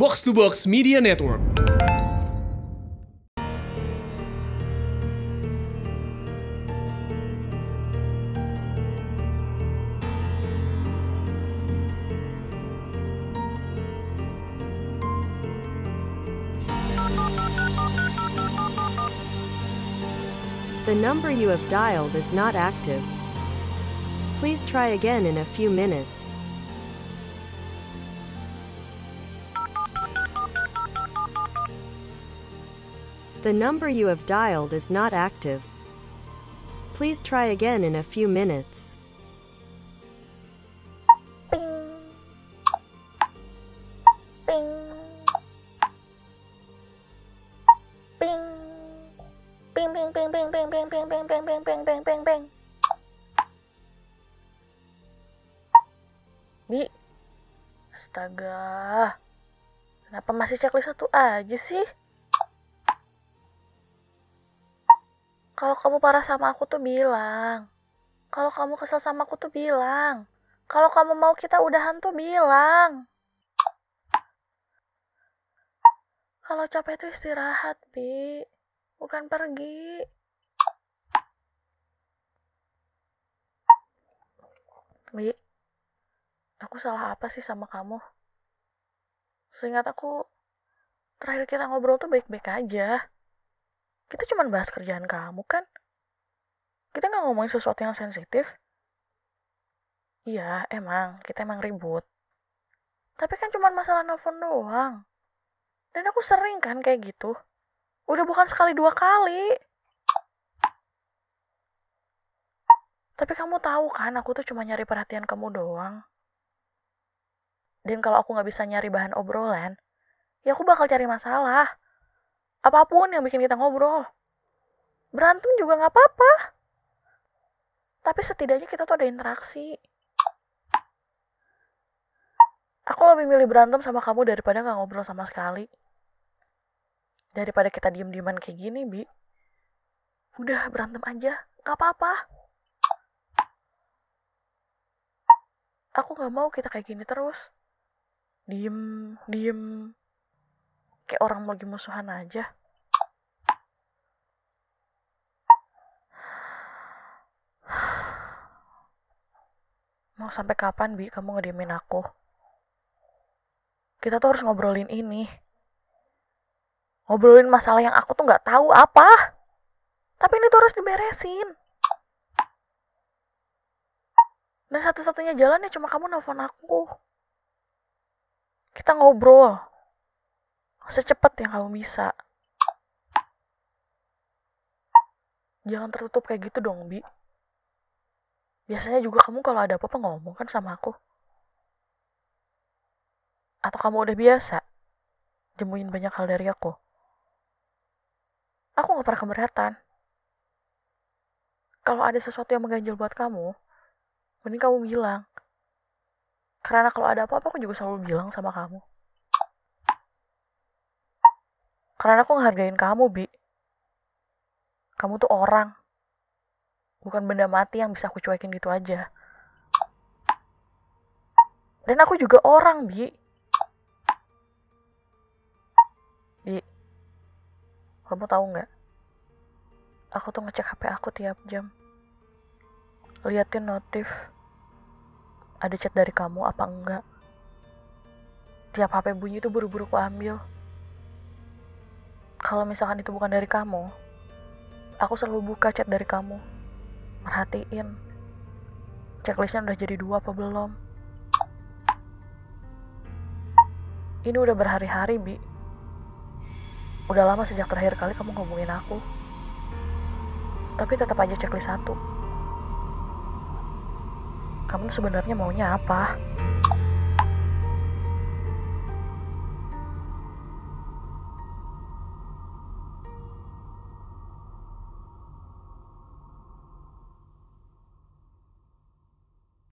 Box to Box Media Network. The number you have dialed is not active. Please try again in a few minutes. The number you have dialed is not active. Please try again in a few minutes. Bi, astaga, kenapa masih checklist satu aja sih? Kalau kamu parah sama aku tuh bilang. Kalau kamu kesel sama aku tuh bilang. Kalau kamu mau kita udahan tuh bilang. Kalau capek tuh istirahat, Bi. Bukan pergi. Bi, aku salah apa sih sama kamu? Seingat aku, terakhir kita ngobrol tuh baik-baik aja. Kita cuma bahas kerjaan kamu kan? Kita nggak ngomongin sesuatu yang sensitif. Iya, emang. Kita emang ribut. Tapi kan cuma masalah nelfon doang. Dan aku sering kan kayak gitu. Udah bukan sekali dua kali. Tapi kamu tahu kan aku tuh cuma nyari perhatian kamu doang. Dan kalau aku nggak bisa nyari bahan obrolan, ya aku bakal cari masalah. Apa pun yang bikin kita ngobrol. Berantem juga nggak apa-apa. Tapi setidaknya kita tuh ada interaksi. Aku lebih milih berantem sama kamu daripada nggak ngobrol sama sekali. Daripada kita diem-dieman kayak gini, Bi. Udah, berantem aja. Gak apa-apa. Aku gak mau kita kayak gini terus. Diem, diem. Kayak orang lagi musuhan aja. Mau sampai kapan, Bi, kamu ngediemin aku? Kita tuh harus ngobrolin ini ngobrolin masalah yang aku tuh nggak tahu apa. Tapi ini tuh harus diberesin. Dan satu-satunya jalan ya cuma kamu nelfon aku. Kita ngobrol. Secepat yang kamu bisa. Jangan tertutup kayak gitu dong, Bi. Biasanya juga kamu kalau ada apa-apa ngomong kan sama aku. Atau kamu udah biasa jemuin banyak hal dari aku aku gak pernah keberatan. Kalau ada sesuatu yang mengganjal buat kamu, mending kamu bilang. Karena kalau ada apa-apa, aku juga selalu bilang sama kamu. Karena aku ngehargain kamu, Bi. Kamu tuh orang. Bukan benda mati yang bisa aku cuekin gitu aja. Dan aku juga orang, Bi. Bi, kamu tahu nggak? Aku tuh ngecek HP aku tiap jam. Liatin notif. Ada chat dari kamu apa enggak? Tiap HP bunyi tuh buru-buru aku ambil. Kalau misalkan itu bukan dari kamu, aku selalu buka chat dari kamu. Merhatiin. Checklistnya udah jadi dua apa belum? Ini udah berhari-hari, Bi Udah lama sejak terakhir kali kamu ngomongin aku. Tapi tetap aja checklist satu. Kamu sebenarnya maunya apa?